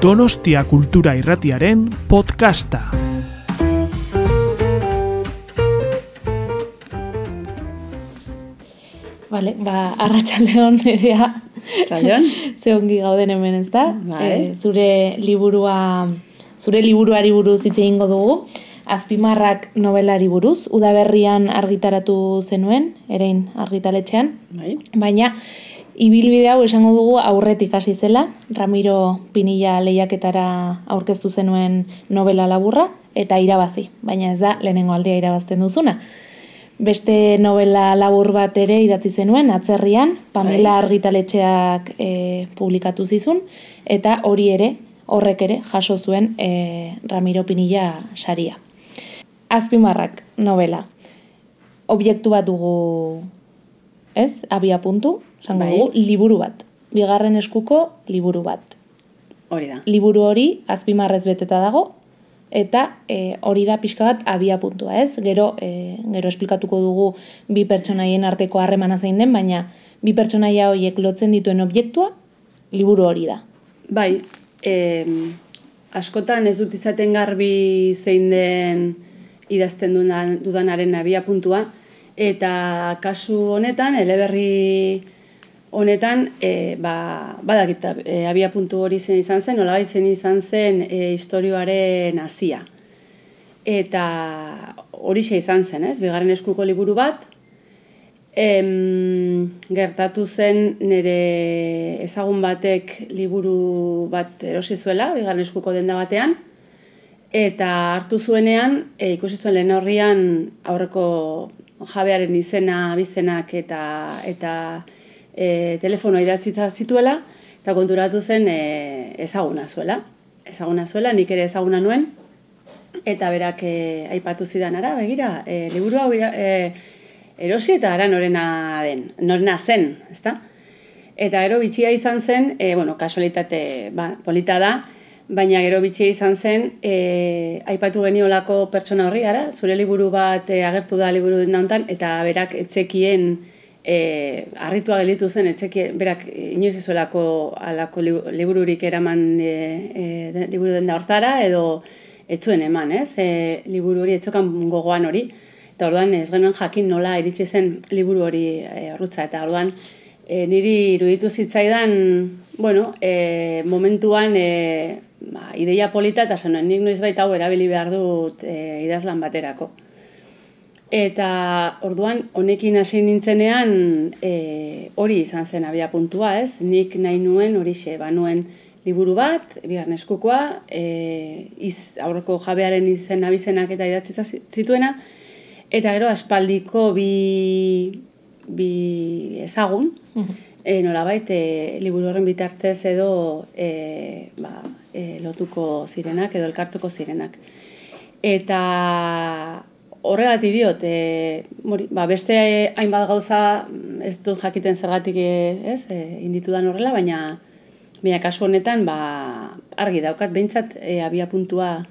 Donostia Kultura Irratiaren podcasta. Vale, ba, arratsaldeon nerea. Zaion? Ze ongi gauden hemen ez da? Bai. Eh, zure liburua, zure liburuari buruz hitz egingo dugu. Azpimarrak novelari buruz, udaberrian argitaratu zenuen, erein argitaletxean. Bai. Baina, ibilbide hau esango dugu aurretik hasi zela, Ramiro Pinilla lehiaketara aurkeztu zenuen novela laburra, eta irabazi, baina ez da lehenengo aldia irabazten duzuna. Beste novela labur bat ere idatzi zenuen, atzerrian, Pamela argitaletxeak e, publikatu zizun, eta hori ere, horrek ere, jaso zuen e, Ramiro Pinilla saria. Azpimarrak novela. Objektu bat dugu, ez, abia puntu, esango Bai. dugu, liburu bat. Bigarren eskuko liburu bat. Hori da. Liburu hori azpimarrez beteta dago, eta e, hori da pixka bat abia puntua, ez? Gero, e, gero esplikatuko dugu bi pertsonaien arteko harremana zein den, baina bi pertsonaia horiek lotzen dituen objektua, liburu hori da. Bai, em, askotan ez dut izaten garbi zein den idazten dudan, dudanaren abia puntua, eta kasu honetan, eleberri honetan, e, ba, badakit, e, abia puntu hori zen izan zen, nolabait zen izan zen e, historioaren hasia. Eta hori izan zen, ez? Bigarren eskuko liburu bat, Em, gertatu zen nire ezagun batek liburu bat erosi zuela, bigarren eskuko denda batean, eta hartu zuenean, e, ikusi zuen lehen horrian aurreko jabearen izena, bizenak eta, eta e, telefonoa idatzitza zituela, eta konturatu zen e, ezaguna zuela. Ezaguna zuela, nik ere ezaguna nuen, eta berak e, aipatu zidan ara, begira, e, liburu hau e, erosi eta ara norena den, norena zen, ezta? Eta gero bitxia izan zen, e, bueno, kasualitate ba, polita da, baina gero bitxia izan zen, e, aipatu geniolako pertsona horri, ara, zure liburu bat e, agertu da liburu den eta berak etzekien, e, harritua gelitu zen, etzekien, berak inoiz ez zuelako alako libu- libururik eraman e, e, liburu den da hortara, edo ez zuen eman, ez? E, liburu hori, etzokan gogoan hori, eta orduan ez genuen jakin nola iritsi zen liburu hori e, horrutza, eta orduan e, niri iruditu zitzaidan, bueno, e, momentuan e, ba, ideia polita eta zenuen nik noizbait hau erabili behar dut e, idazlan baterako. Eta orduan honekin hasi nintzenean e, hori izan zen abia puntua, ez? Nik nahi nuen horixe, ba nuen liburu bat, bigarren eskukoa, e, iz, aurreko jabearen izen abizenak eta idatzi zituena, eta gero aspaldiko bi, bi ezagun, e, nolabait e, liburu horren bitartez edo e, ba, e, lotuko zirenak edo elkartuko zirenak. Eta horregatik diot, e, mori, ba, beste hainbat gauza ez dut jakiten zergatik ez, e, inditudan horrela, baina baina kasu honetan ba, argi daukat behintzat e, abia puntua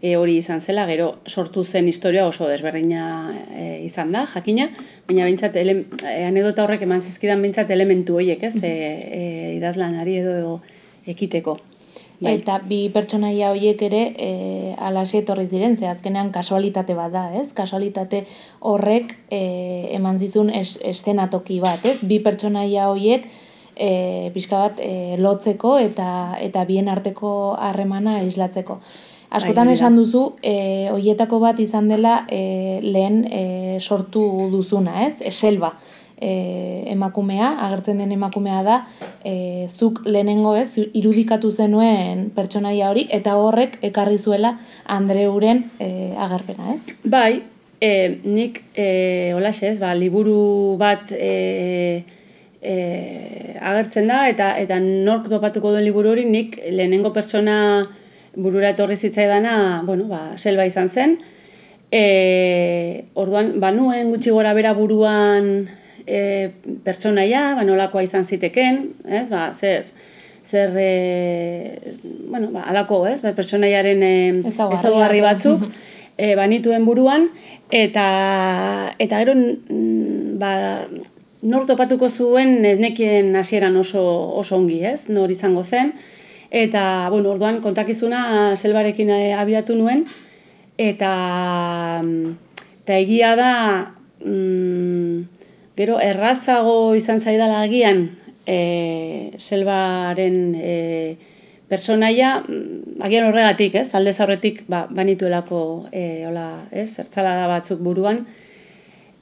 e, hori izan zela, gero sortu zen historia oso desberdina e, izan da, jakina, baina behintzat ele, e, anedota horrek eman zizkidan behintzat elementu horiek, ez, e, e, idazlanari edo, edo ekiteko. Bai. Eta bi pertsonaia horiek ere e, alaxe etorri ziren, ze azkenean kasualitate bat da, ez? Kasualitate horrek e, eman zizun es, eszenatoki bat, ez? Bi pertsonaia horiek e, pixka bat e, lotzeko eta eta bien arteko harremana islatzeko. Askotan Bai, esan duzu, e, hoietako bat izan dela e, lehen e, sortu duzuna, ez? E, selba e, emakumea, agertzen den emakumea da, e, zuk lehenengo ez, irudikatu zenuen pertsonaia hori, eta horrek ekarri zuela Andreuren e, agerpena, ez? Bai, e, nik e, holaxe ez, ba, liburu bat e, e, agertzen da, eta eta nork topatuko duen liburu hori, nik lehenengo pertsona burura etorri zitzaidana, bueno, ba, selba izan zen. E, orduan, ba, nuen gutxi gora bera buruan e, pertsonaia, ba, nolakoa izan ziteken, ez, ba, zer, zer, e, bueno, ba, alako, ez, ba, pertsonaiaren e, ezaugarri batzuk, e, banituen buruan, eta, eta gero, ba, nor topatuko zuen ez nekien hasieran oso, oso ongi, ez, nor izango zen, Eta, bueno, orduan kontakizuna selbarekin eh, abiatu nuen, eta, eta egia da, mm, gero, errazago izan zaidala agian, e, selbaren e, personaia, mm, agian horregatik, ez, alde zaurretik, ba, banituelako, e, hola, ez, zertzala batzuk buruan,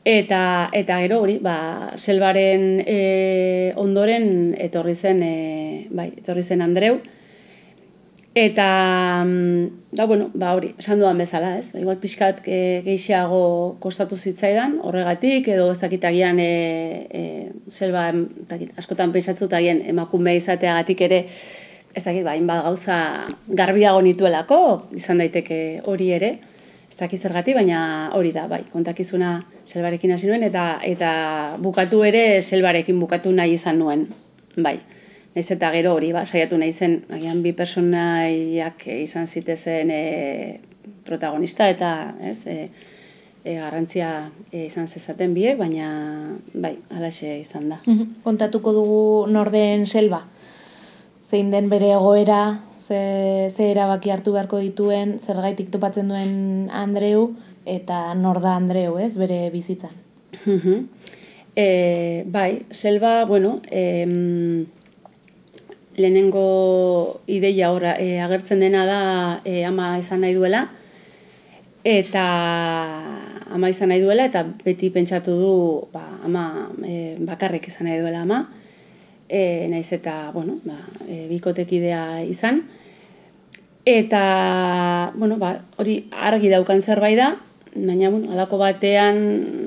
Eta, eta gero hori, ba, selbaren e, ondoren etorri zen, e, bai, etorri zen Andreu. Eta, da, mm, bueno, ba, hori, esan duan bezala, ez? Ba, igual pixkat e, gehiago kostatu zitzaidan, horregatik, edo ez dakitagian e, e, selba, dakit, askotan pensatzutagian emakume izateagatik ere, ez dakit, ba, inbat gauza garbiago nituelako, izan daiteke hori ere ez dakiz zergati, baina hori da, bai, kontakizuna selbarekin hasi nuen, eta eta bukatu ere selbarekin bukatu nahi izan nuen, bai. Ez eta gero hori, ba, saiatu nahi zen, agian bi personaiak izan zitezen e, protagonista, eta ez, e, e, garrantzia e, izan zezaten biek, baina bai, alaxe izan da. Kontatuko dugu norden selba, zein den bere egoera, ze, ze erabaki hartu beharko dituen, zergaitik topatzen duen Andreu, eta nor da Andreu, ez, bere bizitzan. e, bai, selba, bueno, e, lehenengo ideia horra e, agertzen dena da e, ama izan nahi duela, eta ama izan nahi duela, eta beti pentsatu du ba, ama e, bakarrik izan nahi duela ama, e, naiz eta, bueno, ba, e, bikotekidea izan. Eta, bueno, ba, hori argi daukan zerbait da, baina, bueno, alako batean,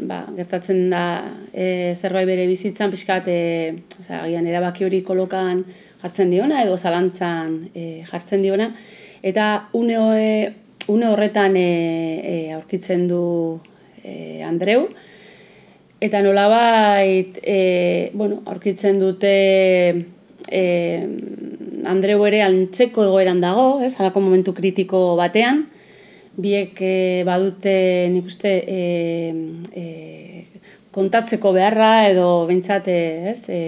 ba, gertatzen da e, zerbait bere bizitzan, pixkat, e, oza, gian, erabaki hori kolokan jartzen diona, edo zalantzan e, jartzen diona, eta une, une horretan e, e, aurkitzen du e, Andreu, Eta nolabait, e, bueno, aurkitzen dute e, Andreu ere antzeko egoeran dago, ez, halako momentu kritiko batean, biek e, badute nik uste e, e, kontatzeko beharra edo bentsate, ez, e,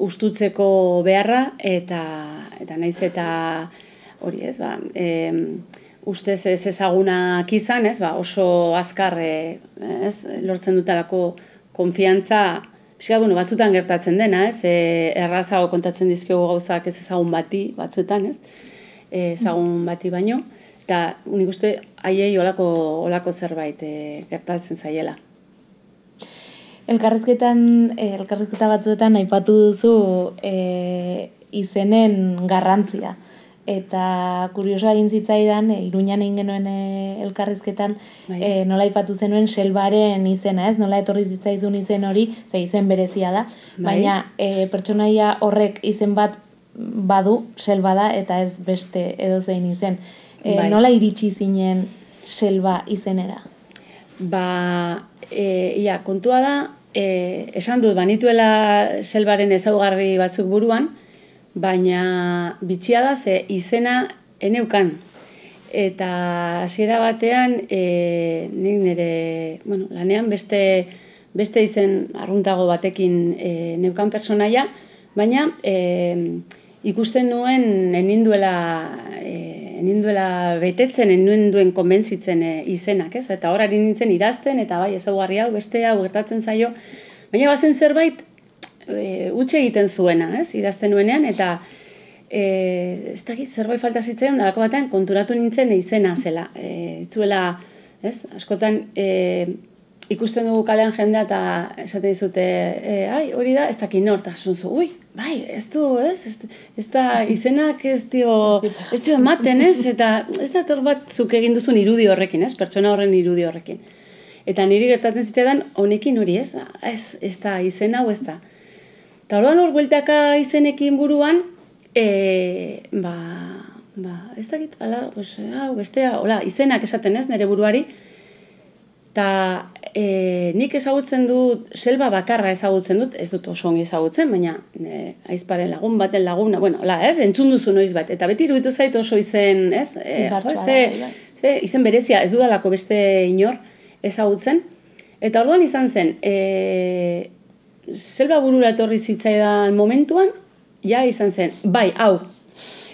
ustutzeko beharra eta eta naiz eta hori, ez, ba, e, ustez ez ezagunak izan, ez, ba, oso azkar e, ez, lortzen dutelako konfiantza, Pixka, bueno, batzutan gertatzen dena, ez, e, errazago kontatzen dizkiogu gauzak ez ezagun bati, batzuetan, ez, e, ezagun bati baino, eta unik uste, haiei olako, olako zerbait e, gertatzen zaiela. Elkarrizketan, e, elkarrizketa batzuetan aipatu duzu e, izenen garrantzia eta kurioso egin zitzaidan, e, iruñan egin genuen elkarrizketan, bai. e, nola ipatu zenuen selbaren izena, ez? Nola etorri zitzaizun izen hori, ze izen berezia da, bai. baina e, pertsonaia horrek izen bat badu selba da eta ez beste edo zein izen. E, bai. Nola iritsi zinen selba izenera? Ba, e, ia, kontua da, e, esan dut, banituela selbaren ezaugarri batzuk buruan, baina bitxia da ze izena eneukan. Eta hasiera batean e, nik nire, bueno, lanean beste, beste izen arruntago batekin e, neukan personaia, baina e, ikusten nuen eninduela, e, eninduela betetzen, enuen duen konbentzitzen e, izenak, ez? Eta horari nintzen idazten, eta bai ezaguarri hau, beste hau gertatzen zaio, baina bazen zerbait e, utxe egiten zuena, ez, idazten nuenean, eta e, ez dakit, zerbait falta zitzaion, dalako batean, konturatu nintzen izena zela. E, itzuela, ez, askotan, e, ikusten dugu kalean jendea eta esaten dizute, e, ai, hori da, ez dakit norta, zunzu, ui, bai, ez du, ez, ez, ez da, izenak ez dio, ez dio ematen, ez, eta ez da bat zuk egin duzun irudi horrekin, ez, pertsona horren irudi horrekin. Eta niri gertatzen zitean, honekin hori ez, ez, ez da, izena hau ez da. Eta orduan hor bueltaka izenekin buruan, e, ba, ba, ez da gitu, ala, pues, hau, bestea, hola, izenak esaten ez, nire buruari, eta e, nik ezagutzen dut, selba bakarra ezagutzen dut, ez dut oso ongi ezagutzen, baina e, aizparen lagun baten laguna, bueno, hola, ez, entzun duzu noiz bat, eta beti iruditu zait oso izen, ez, e, jo, ze, bai. ze, izen berezia, ez dudalako beste inor ezagutzen, eta orduan izan zen, e, zelba burura etorri zitzaidan momentuan, ja izan zen, bai, hau.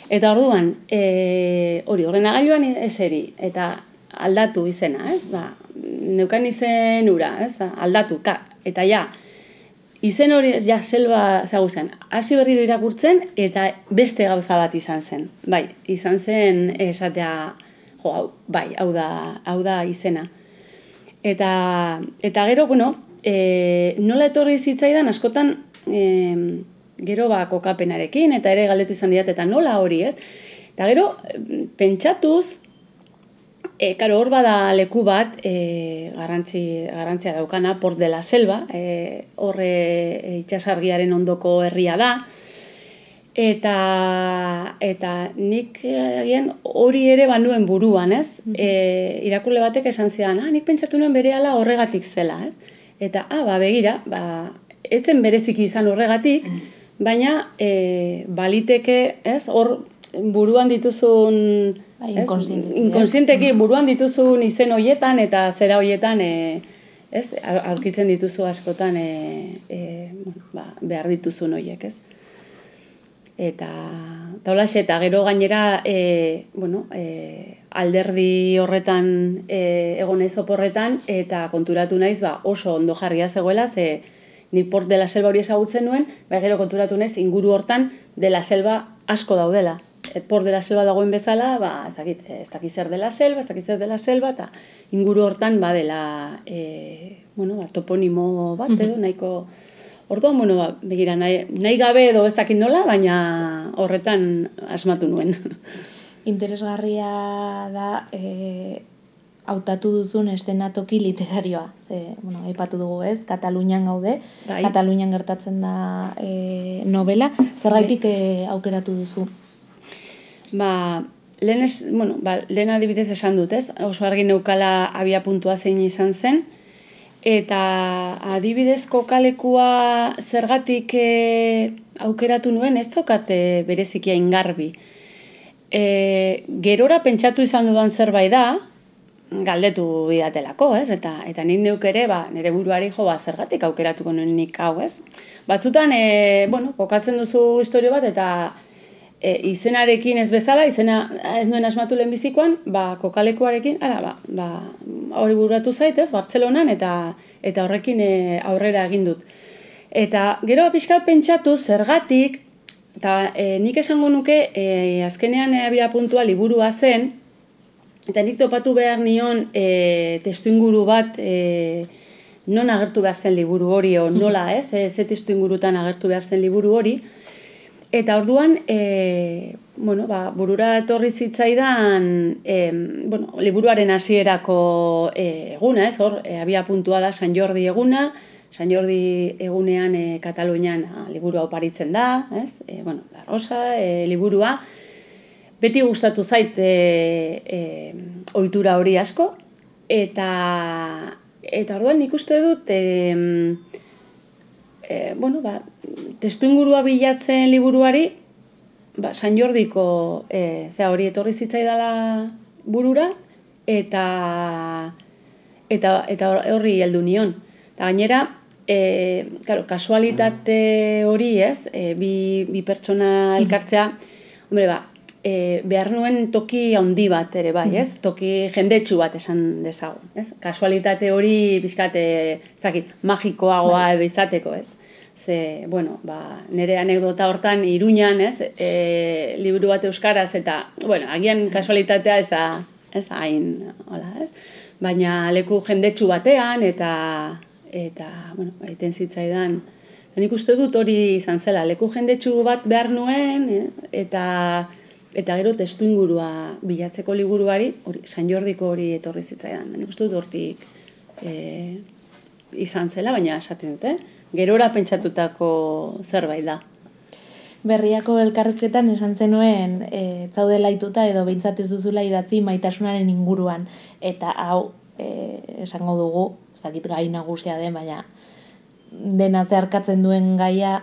Eta orduan, e, hori, ordenagailuan eseri, eta aldatu izena, ez? Ba, neukan izen ura, ez? Aldatu, ka, eta ja, izen hori, ja, selba, zagu zen, hasi berriro irakurtzen, eta beste gauza bat izan zen. Bai, izan zen, esatea, jo, hau, bai, hau da, hau da izena. Eta, eta gero, bueno, e, nola etorri zitzaidan, askotan, e, gero ba kokapenarekin eta ere galdetu izan diat eta nola hori, ez? Eta gero pentsatuz E, karo, hor bada leku bat, e, garrantzi, garrantzia daukana, Port de la Selva, e, horre e, itxasargiaren ondoko herria da, eta, eta nik egin hori ere banuen buruan, ez? Mm -hmm. irakurle batek esan zidan, ah, nik pentsatu nuen bere horregatik zela, ez? Eta, ah, ba, begira, ba, etzen bereziki izan horregatik, mm baina e, baliteke, ez, hor buruan dituzun bai, inkonsienteki buruan dituzun izen hoietan eta zera hoietan e, ez, aurkitzen dituzu askotan e, e, ba, behar dituzun hoiek, ez? Eta taulaxe eta gero gainera e, bueno, e, alderdi horretan e, egonez oporretan eta konturatu naiz ba, oso ondo jarria zegoela ze ni port de la selva hori ezagutzen nuen, bai gero konturatu nez inguru hortan de la selva asko daudela. Et port de la selva dagoen bezala, ba, ez dakit, ez dakit zer de la selva, ez dakit zer de la selva, eta inguru hortan ba dela, e, bueno, ba, toponimo bat edo, nahiko, Orduan, bueno, ba, begira, nahi, nahi gabe edo ez dakit nola, baina horretan asmatu nuen. Interesgarria da, e, hautatu duzun estenatoki literarioa. Ze, bueno, aipatu dugu ez, Katalunian gaude, bai. Katalunian gertatzen da e, novela. Zerraitik bai. e, aukeratu duzu? Ba, lehen, ez, bueno, ba, lehen adibidez esan dut, ez? Oso argi neukala abia puntua zein izan zen. Eta adibidez kokalekua zergatik e, aukeratu nuen, ez tokate berezikia ingarbi. E, gerora pentsatu izan dudan zerbait da, galdetu bidatelako, ez? Eta eta nik neuk ere, ba, nire buruari jo ba zergatik aukeratuko nuen nik hau, ez? Batzutan, e, bueno, kokatzen duzu historio bat eta e, izenarekin ez bezala, izena ez nuen asmatu lehen bizikoan, ba, kokalekuarekin, ara, ba, ba, hori bururatu zaitez, Bartzelonan, eta eta horrekin e, aurrera egin dut. Eta gero pixka pentsatu zergatik, eta e, nik esango nuke, e, azkenean e, puntua liburua zen, Eta nik topatu behar nion e, testu inguru bat e, non agertu behar zen liburu hori, o nola, ez? E, ze testu ingurutan agertu behar zen liburu hori. Eta orduan, e, bueno, ba, burura etorri zitzaidan, e, bueno, liburuaren hasierako e, eguna, ez? Hor, e, abia puntua da San Jordi eguna, San Jordi egunean e, Katalunian a, liburua oparitzen da, ez? E, bueno, la rosa, e, liburua, beti gustatu zait e, e, ohitura hori asko eta eta orduan nik uste dut e, e, bueno, ba, testu ingurua bilatzen liburuari ba, San Jordiko e, zea hori etorri zitzaidala burura eta eta eta horri heldu nion. Ta gainera, e, claro, kasualitate hori, ez? E, bi, bi pertsona elkartzea, hombre, ba, e, behar nuen toki handi bat ere bai, ez? Mm-hmm. Toki jendetsu bat esan dezago, ez? Kasualitate hori bizkate, zakit, magikoagoa bai. edo izateko, ez? Ze, bueno, ba, nire anekdota hortan iruñan, ez? E, liburu bat euskaraz eta, bueno, agian kasualitatea ez da, ez da hain, hola, ez? Baina leku jendetsu batean eta, eta, bueno, egiten zitzaidan, Nik uste dut hori izan zela, leku jendetsu bat behar nuen, eh? eta Eta gero testu ingurua bilatzeko liburuari, hori, San Jordiko hori etorri zitzaidan. Nik uste dut hortik e, izan zela, baina esaten dute. Gerora pentsatutako zerbait da. Berriako elkarrezketan esan zenuen e, zaude laituta edo behintzatez duzula idatzi maitasunaren inguruan. Eta hau, e, esango dugu, zakit gai nagusia den, baina dena zeharkatzen duen gaia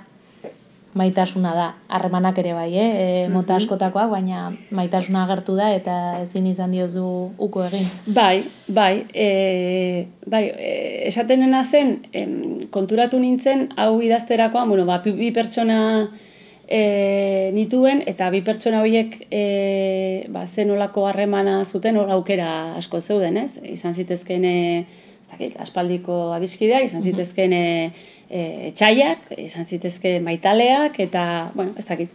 maitasuna da. Harremanak ere bai, eh? E, mota askotakoak, baina maitasuna agertu da eta ezin izan diozu uko egin. Bai, bai, e, bai, e, esatenena zen, em, konturatu nintzen, hau idazterakoan, bueno, ba, bi pertsona e, nituen, eta bi pertsona horiek e, ba, zen olako harremana zuten, hor aukera asko zeuden, ez? Izan zitezken, ez dakit, aspaldiko adiskidea, izan zitezken e, txaiak, izan zitezken maitaleak, eta, bueno, ez dakit,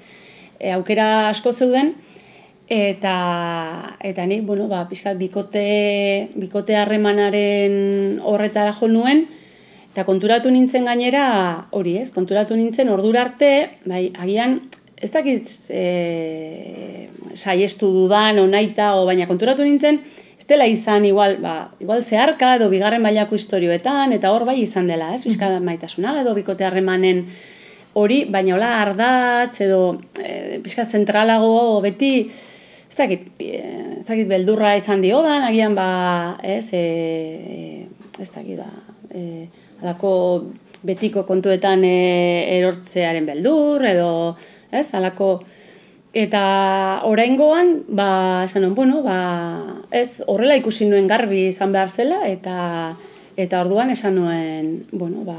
e, aukera asko zeuden, eta eta nik bueno ba pizkat bikote bikote harremanaren horretara jo nuen Eta konturatu nintzen gainera, hori ez, konturatu nintzen ordura arte, bai, agian, ez dakit e, saiestu dudan, onaita, o, baina konturatu nintzen, dela izan igual, ba, igual zeharka edo bigarren mailako istorioetan, eta hor bai izan dela, ez, bizka mm maitasuna edo bikote harremanen hori, baina hola ardatz edo e, bizka zentralago beti, ez dakit, e, ez dakit beldurra izan diodan, agian ba, ez, e, e, ez dakit, ba, e, alako betiko kontuetan e, erortzearen beldur, edo, ez, alako, eta oraingoan, ba, esan bueno, ba, ez, horrela ikusi nuen garbi izan behar zela, eta, eta orduan esan nuen, bueno, ba,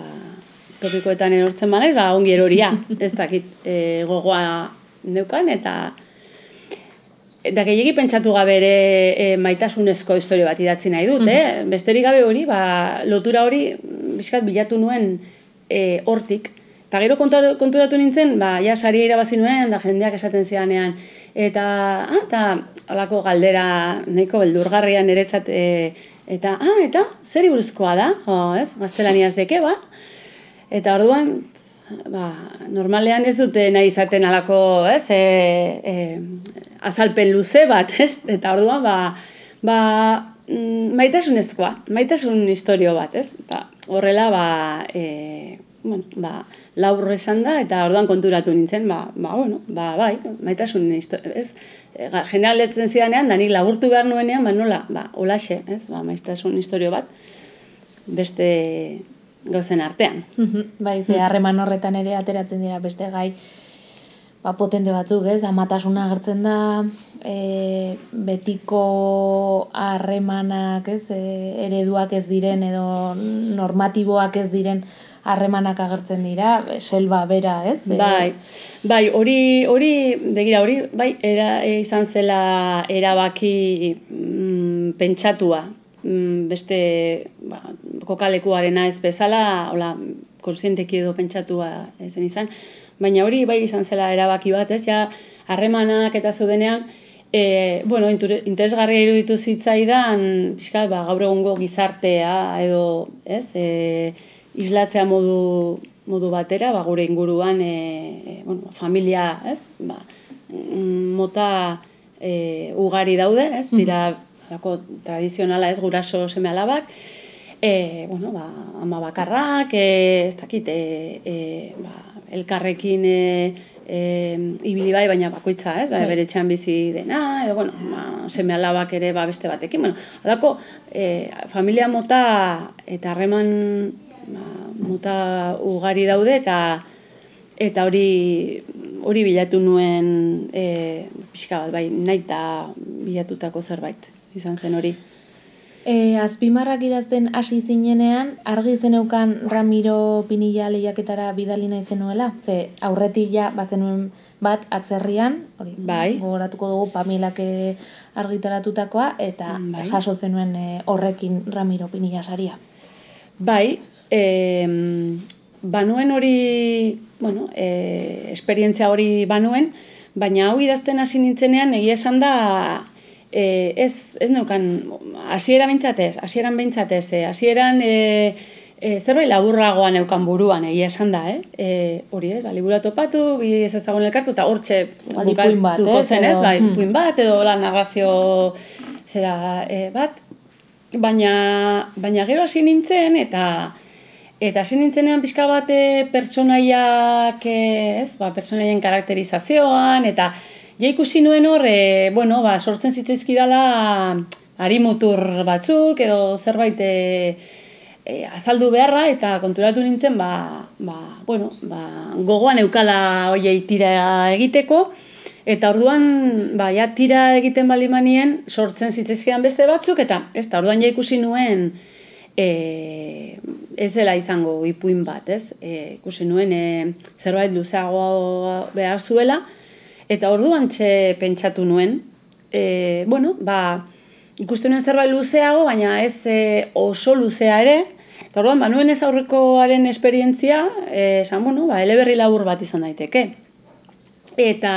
topikoetan erortzen manez, ba, ongi eroria, ez dakit, e, gogoa neukan, eta, Eta gehiagi pentsatu gabe ere e, maitasunezko historio bat idatzi nahi dut, mm eh? Besterik gabe hori, ba, lotura hori, bizkat bilatu nuen e, hortik. Eta gero konturatu nintzen, ba, ja saria irabazi nuen, da jendeak esaten zidanean. Eta, ah, eta, alako galdera, nahiko beldurgarrian niretzat, e, eta, ah, eta, zer buruzkoa da, o, ez, gaztelaniaz deke, ba? Eta orduan, ba, normalean ez dute nahi izaten alako, ez, e, e, azalpen luze bat, ez, eta orduan, ba, ba, mm, maitasunezkoa, maitasun historio bat, ez, eta horrela, ba, e, bueno, ba, laur esan da, eta orduan konturatu nintzen, ba, ba, bueno, ba, bai, maitasun ez, e, general letzen zidanean, da nik laburtu behar nuenean, ba, nola, ba, olaxe, ez, ba, maitasun historio bat, beste, gauzen artean. bai, ze harreman horretan ere ateratzen dira beste gai ba, potente batzuk, ez? Amatasuna agertzen da, e, betiko harremanak, ez? E, ereduak ez diren edo normatiboak ez diren harremanak agertzen dira, selba bera, ez? E, bai, bai, hori, hori, begira, hori, bai, era, e, izan zela erabaki mm, pentsatua, mm, beste ba, kokalekuarena ez bezala, hola, konsienteki edo pentsatua ezen izan, baina hori bai izan zela erabaki bat, ez, ja, harremanak eta zeudenean, e, bueno, interesgarria iruditu zitzaidan, pixka, ba, gaur egungo gizartea edo, ez, e, islatzea modu, modu batera, ba, gure inguruan, e, e, bueno, familia, ez, ba, mm, mota e, ugari daude, ez, dira, alako tradizionala ez? Guraso seme alabak, e, bueno, ba, ama bakarrak, e, ez dakit, e, e, ba, elkarrekin e, e, ibili bai, baina bakoitza, ez, ba, bere txan bizi dena, edo, bueno, ba, seme alabak ere ba, beste batekin, bueno, alako, e, familia mota eta harreman ba, mota ugari daude, eta eta hori hori bilatu nuen e, pixka bat, bai, nahi bilatutako zerbait izan zen hori. E, azpimarrak idazten hasi zinenean, argi zeneukan Ramiro Pinilla lehiaketara bidali nahi zenuela? Ze aurretik ja bazenuen bat atzerrian, hori, bai. gogoratuko dugu Pamilak argitaratutakoa, eta bai. jaso zenuen e, horrekin Ramiro Pinilla saria. Bai, e, banuen hori, bueno, e, esperientzia hori banuen, baina hau idazten hasi nintzenean, egia esan da, e, ez, ez neukan, hasiera bintzatez, hasieran bintzatez, eh, hasieran e, e, zerbait laburragoa neukan buruan, egia esan da, eh? E, hori ez, ba, libura topatu, bi ez ezagun elkartu, eta hortxe bukatuko zen ez, bai, hmm. puin bat, edo la narrazio zera e, bat, baina, baina gero hasi nintzen, eta Eta hasi nintzenean pixka bate pertsonaiak, ez, ba, pertsonaien karakterizazioan, eta Ja ikusi nuen hor, e, bueno, ba, sortzen zitzaizkidala harimutur batzuk edo zerbait e, e, azaldu beharra eta konturatu nintzen ba, ba, bueno, ba, gogoan eukala hoiei tira egiteko eta orduan ba, ja, tira egiten bali manien sortzen zitzaizkidan beste batzuk eta ez da orduan ja ikusi nuen e, ez dela izango ipuin bat, ez? E, ikusi nuen e, zerbait luzeago behar zuela, eta orduan txe pentsatu nuen, e, bueno, ba, ikusten nuen zerbait luzeago, baina ez e, oso luzea ere, eta orduan, ba, nuen ez aurrekoaren esperientzia, e, esan, bueno, ba, eleberri labur bat izan daiteke. Eta,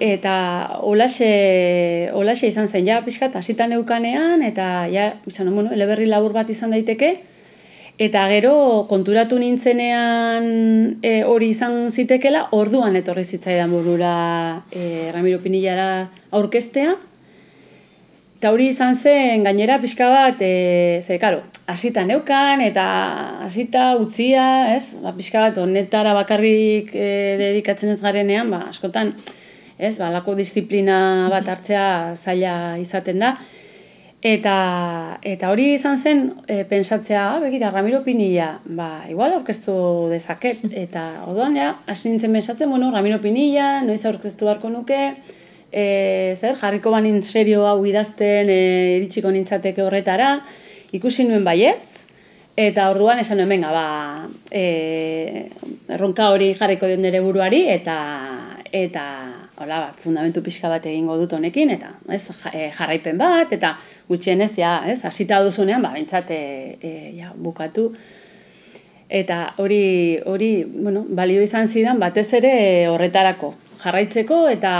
eta olaxe, olaxe izan zen, ja, pixkat, hasita neukanean, eta, ja, izan, bueno, eleberri labur bat izan daiteke, Eta gero konturatu nintzenean e, hori izan zitekela, orduan etorri zitzaidan burura e, Ramiro Pinillara aurkestea. Eta hori izan zen gainera pixka bat, e, ze, karo, hasita neukan eta hasita utzia, ez? Ba, pixka bat honetara bakarrik e, dedikatzen ez garenean, ba, askotan, ez? Ba, lako disiplina bat hartzea zaila izaten da. Eta, eta hori izan zen, e, pentsatzea, ah, begira, Ramiro Pinilla, ba, igual aurkeztu dezaket. Eta orduan ja, hasi nintzen pentsatzen, bueno, Ramiro Pinilla, noiz aurkeztu beharko nuke, e, zer, jarriko banin serio hau idazten, e, iritsiko nintzateke horretara, ikusi nuen baietz, eta orduan esan nuen, venga, ba, e, erronka hori jarriko den nire buruari, eta, eta hola, ba, fundamentu pixka bat egingo dut honekin, eta ez, eh, jarraipen bat, eta gutxienez, ja, ez, hasita duzunean, ba, bentsat, e, e, ja, bukatu. Eta hori, hori, bueno, balio izan zidan, batez ere horretarako, jarraitzeko eta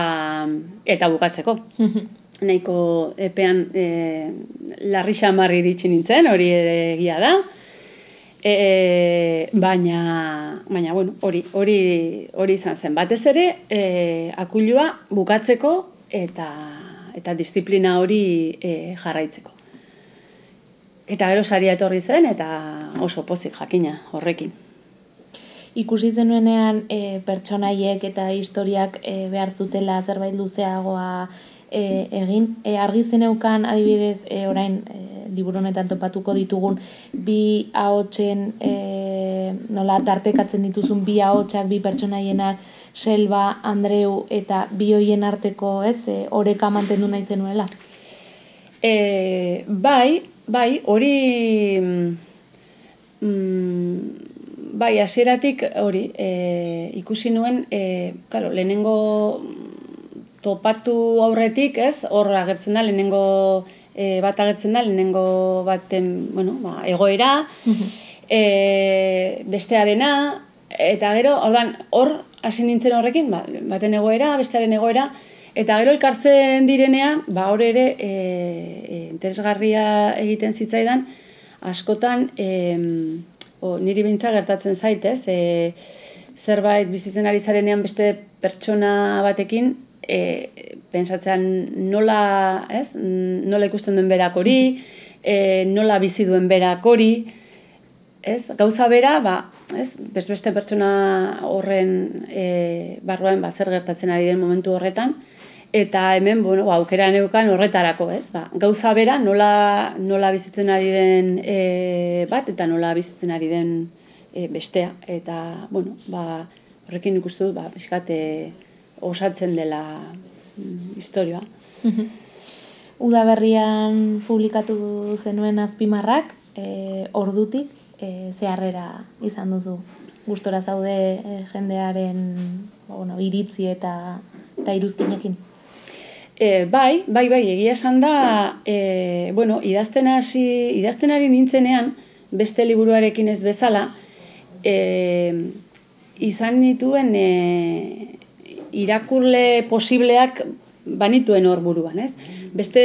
eta bukatzeko. Nahiko epean e, larri xamarri iritsi nintzen, hori ere egia da. E, baina, baina bueno, hori, hori, hori izan zen. Batez ere, e, akulua bukatzeko eta, eta disiplina hori e, jarraitzeko. Eta gero saria etorri zen eta oso pozik jakina horrekin. Ikusi zenuenean e, pertsonaiek eta historiak e, behartzutela zerbait luzeagoa e, egin. E, argi zeneukan adibidez e, orain e, liburu honetan topatuko ditugun bi ahotsen e, nola tartekatzen dituzun bi ahotsak bi pertsonaienak Selva, Andreu eta bi hoien arteko, ez, e, oreka mantendu nahi zenuela? E, bai, bai, hori mm, bai, hasieratik hori e, ikusi nuen, e, claro, lehenengo topatu aurretik, ez, hor agertzen da, lehenengo e, bat agertzen da, lehenengo baten, bueno, ba, egoera, e, bestearena, eta gero, ordan, hor, hasi nintzen horrekin, ba, baten egoera, bestearen egoera, eta gero elkartzen direnean, ba, hor ere, e, e, interesgarria egiten zitzaidan, askotan, e, o, niri bintza gertatzen zaitez, e, zerbait bizitzen ari zarenean beste pertsona batekin, e, pensatzean nola, ez, nola ikusten duen berak hori, e, nola bizi duen berak hori, ez, gauza bera, ba, ez, beste pertsona horren e, barruan, ba, zer gertatzen ari den momentu horretan, eta hemen, bueno, ba, aukera neukan horretarako, ez, ba, gauza bera, nola, nola bizitzen ari den e, bat, eta nola bizitzen ari den e, bestea, eta, bueno, ba, horrekin ikustu dut, ba, pixkat, osatzen dela mm, historioa. Uda berrian publikatu zenuen azpimarrak, e, ordutik, e, zeharrera izan duzu. Gustora zaude e, jendearen bueno, iritzi eta, eta iruzkinekin. E, bai, bai, bai, egia esan da, e, bueno, idazten hasi, idaztenari nintzenean, beste liburuarekin ez bezala, e, izan nituen e, irakurle posibleak banituen hor buruan, ez? Beste,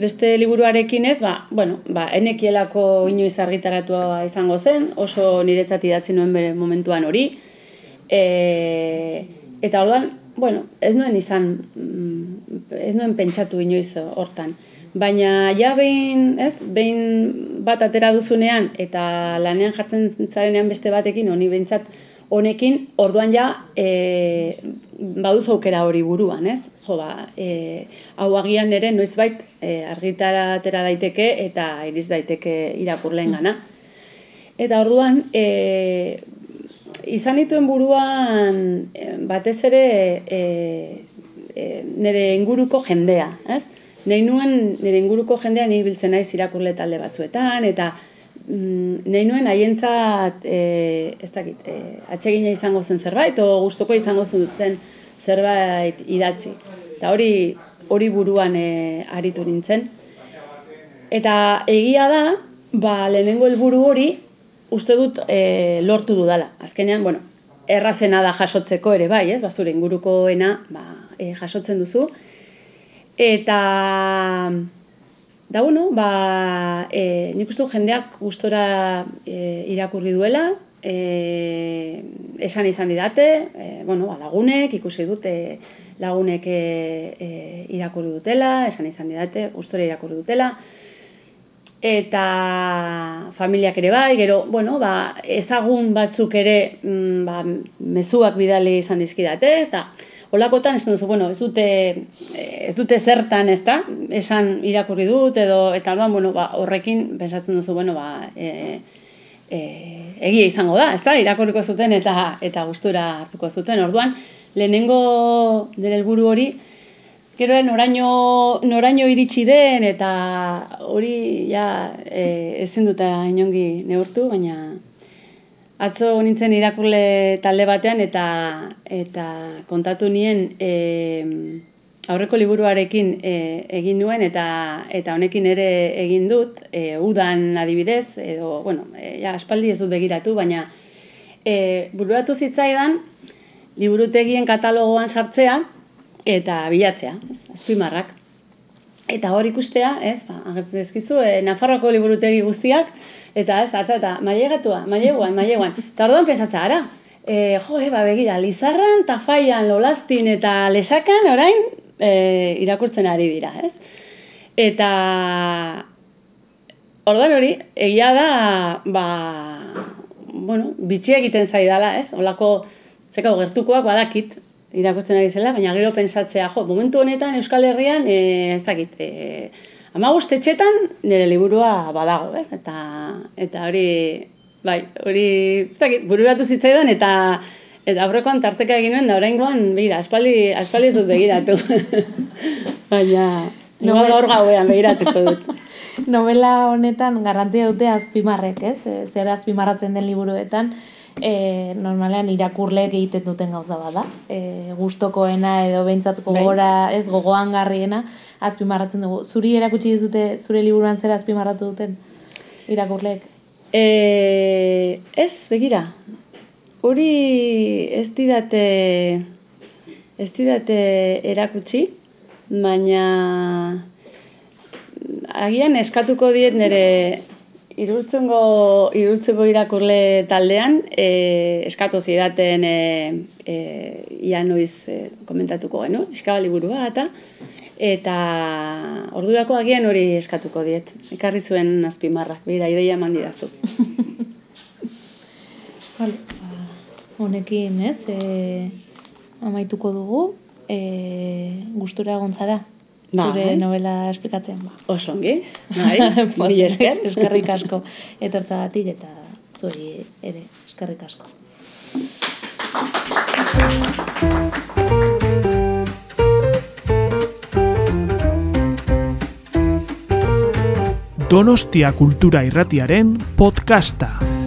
beste liburuarekin ez, ba, bueno, ba, enekielako inoiz argitaratua izango zen, oso niretzat idatzi nuen bere momentuan hori. E, eta orduan, bueno, ez nuen izan, mm, ez nuen pentsatu inoiz hortan. Baina ja behin, ez, behin bat atera duzunean eta lanean jartzen zarenean beste batekin, honi behintzat honekin, orduan ja, e, baduz aukera hori buruan, ez? Jo, ba, e, hau agian ere noizbait e, argitara atera daiteke eta iriz daiteke irakurleen gana. Eta orduan, e, izan dituen buruan e, batez ere e, e, nire inguruko jendea, ez? nahi nuen nire inguruko jendean ibiltzen naiz irakurle talde batzuetan, eta mm, nahi nuen haientzat, e, ez dakit, e, atsegina izango zen zerbait, o gustuko izango zuten zerbait idatzi. Eta hori hori buruan e, aritu nintzen. Eta egia da, ba, lehenengo helburu hori, uste dut e, lortu dudala. Azkenean, bueno, errazena da jasotzeko ere bai, ez? Ba, zure ingurukoena ba, e, jasotzen duzu. Eta, da bueno, ba, e, nik uste jendeak gustora e, irakurri duela, e, esan izan didate, e, bueno, ba, lagunek, ikusi dute lagunek e, e, irakurri dutela, esan izan didate, gustora irakurri dutela, eta familiak ere bai, gero, bueno, ba, ezagun batzuk ere mm, ba, mezuak bidali izan dizkidate, eta holakotan ez duzu, bueno, ez dute, ez dute zertan, ez da, esan irakurri dut, edo, eta alban, bueno, ba, horrekin, pensatzen duzu, bueno, ba, e, e, egia izango da, ez da, irakurriko zuten eta eta gustura hartuko zuten, orduan, lehenengo dere helburu hori, Gero noraino, noraino iritsi den eta hori ja e, ezin duta inongi neurtu, baina atzo nintzen irakurle talde batean eta eta kontatu nien e, aurreko liburuarekin e, egin nuen eta eta honekin ere egin dut e, udan adibidez edo bueno e, ja aspaldi ez dut begiratu baina e, buruatu zitzaidan liburutegien katalogoan sartzea eta bilatzea, ez, azpimarrak. Eta hor ikustea, ez, ba, agertzen ezkizu, e, Nafarroko liburutegi guztiak, eta ez, hartu eta mailegatua, maileguan, maileguan. Eta orduan pensatzea, ara, e, jo, e, ba, begira, Lizarran, Tafaian, Lolastin eta Lesakan, orain, e, irakurtzen ari dira, ez? Eta, orduan hori, egia da, ba, bueno, bitxia egiten zaidala, ez? Olako, zeka, gertukoak badakit, irakurtzen ari zela, baina gero pensatzea, jo, momentu honetan Euskal Herrian, e, ez dakit, e, amagost etxetan nire liburua badago, ez? Eta, eta hori, bai, hori, ez bururatu zitzaidan, eta eta aurrekoan tarteka egin nuen, da oraingoan, begira, aspaldi, aspaldi ez dut begiratu. baina, igual gaur gauean begiratuko dut. Novela honetan garrantzia dute azpimarrek, ez? Zer azpimarratzen den liburuetan, e, normalean irakurleek egiten duten gauza bada. E, gustokoena edo behintzat bai. gogora, ez gogoan garriena, azpimarratzen dugu. Zuri erakutsi dizute zure liburuan zer azpimarratu duten irakurleek? E, ez, begira. Hori ez didate ez didate erakutsi, baina agian eskatuko diet nire Irurtzengo, irurtzengo irakurle taldean, e, eskatu zidaten e, e, ia e, komentatuko genu, eskabali burua eta eta ordurako agian hori eskatuko diet. Ekarri zuen azpimarrak, bera, ideia eman didazu. vale. Ba, honekin, ez, e, amaituko dugu, e, gustura gontzara. Ba, zure novela esplikatzen. Ba. Osongi, bai, ni esker. Eskerrik asko etortza batik eta zuri ere eskerrik asko. Donostia Kultura Irratiaren podcasta.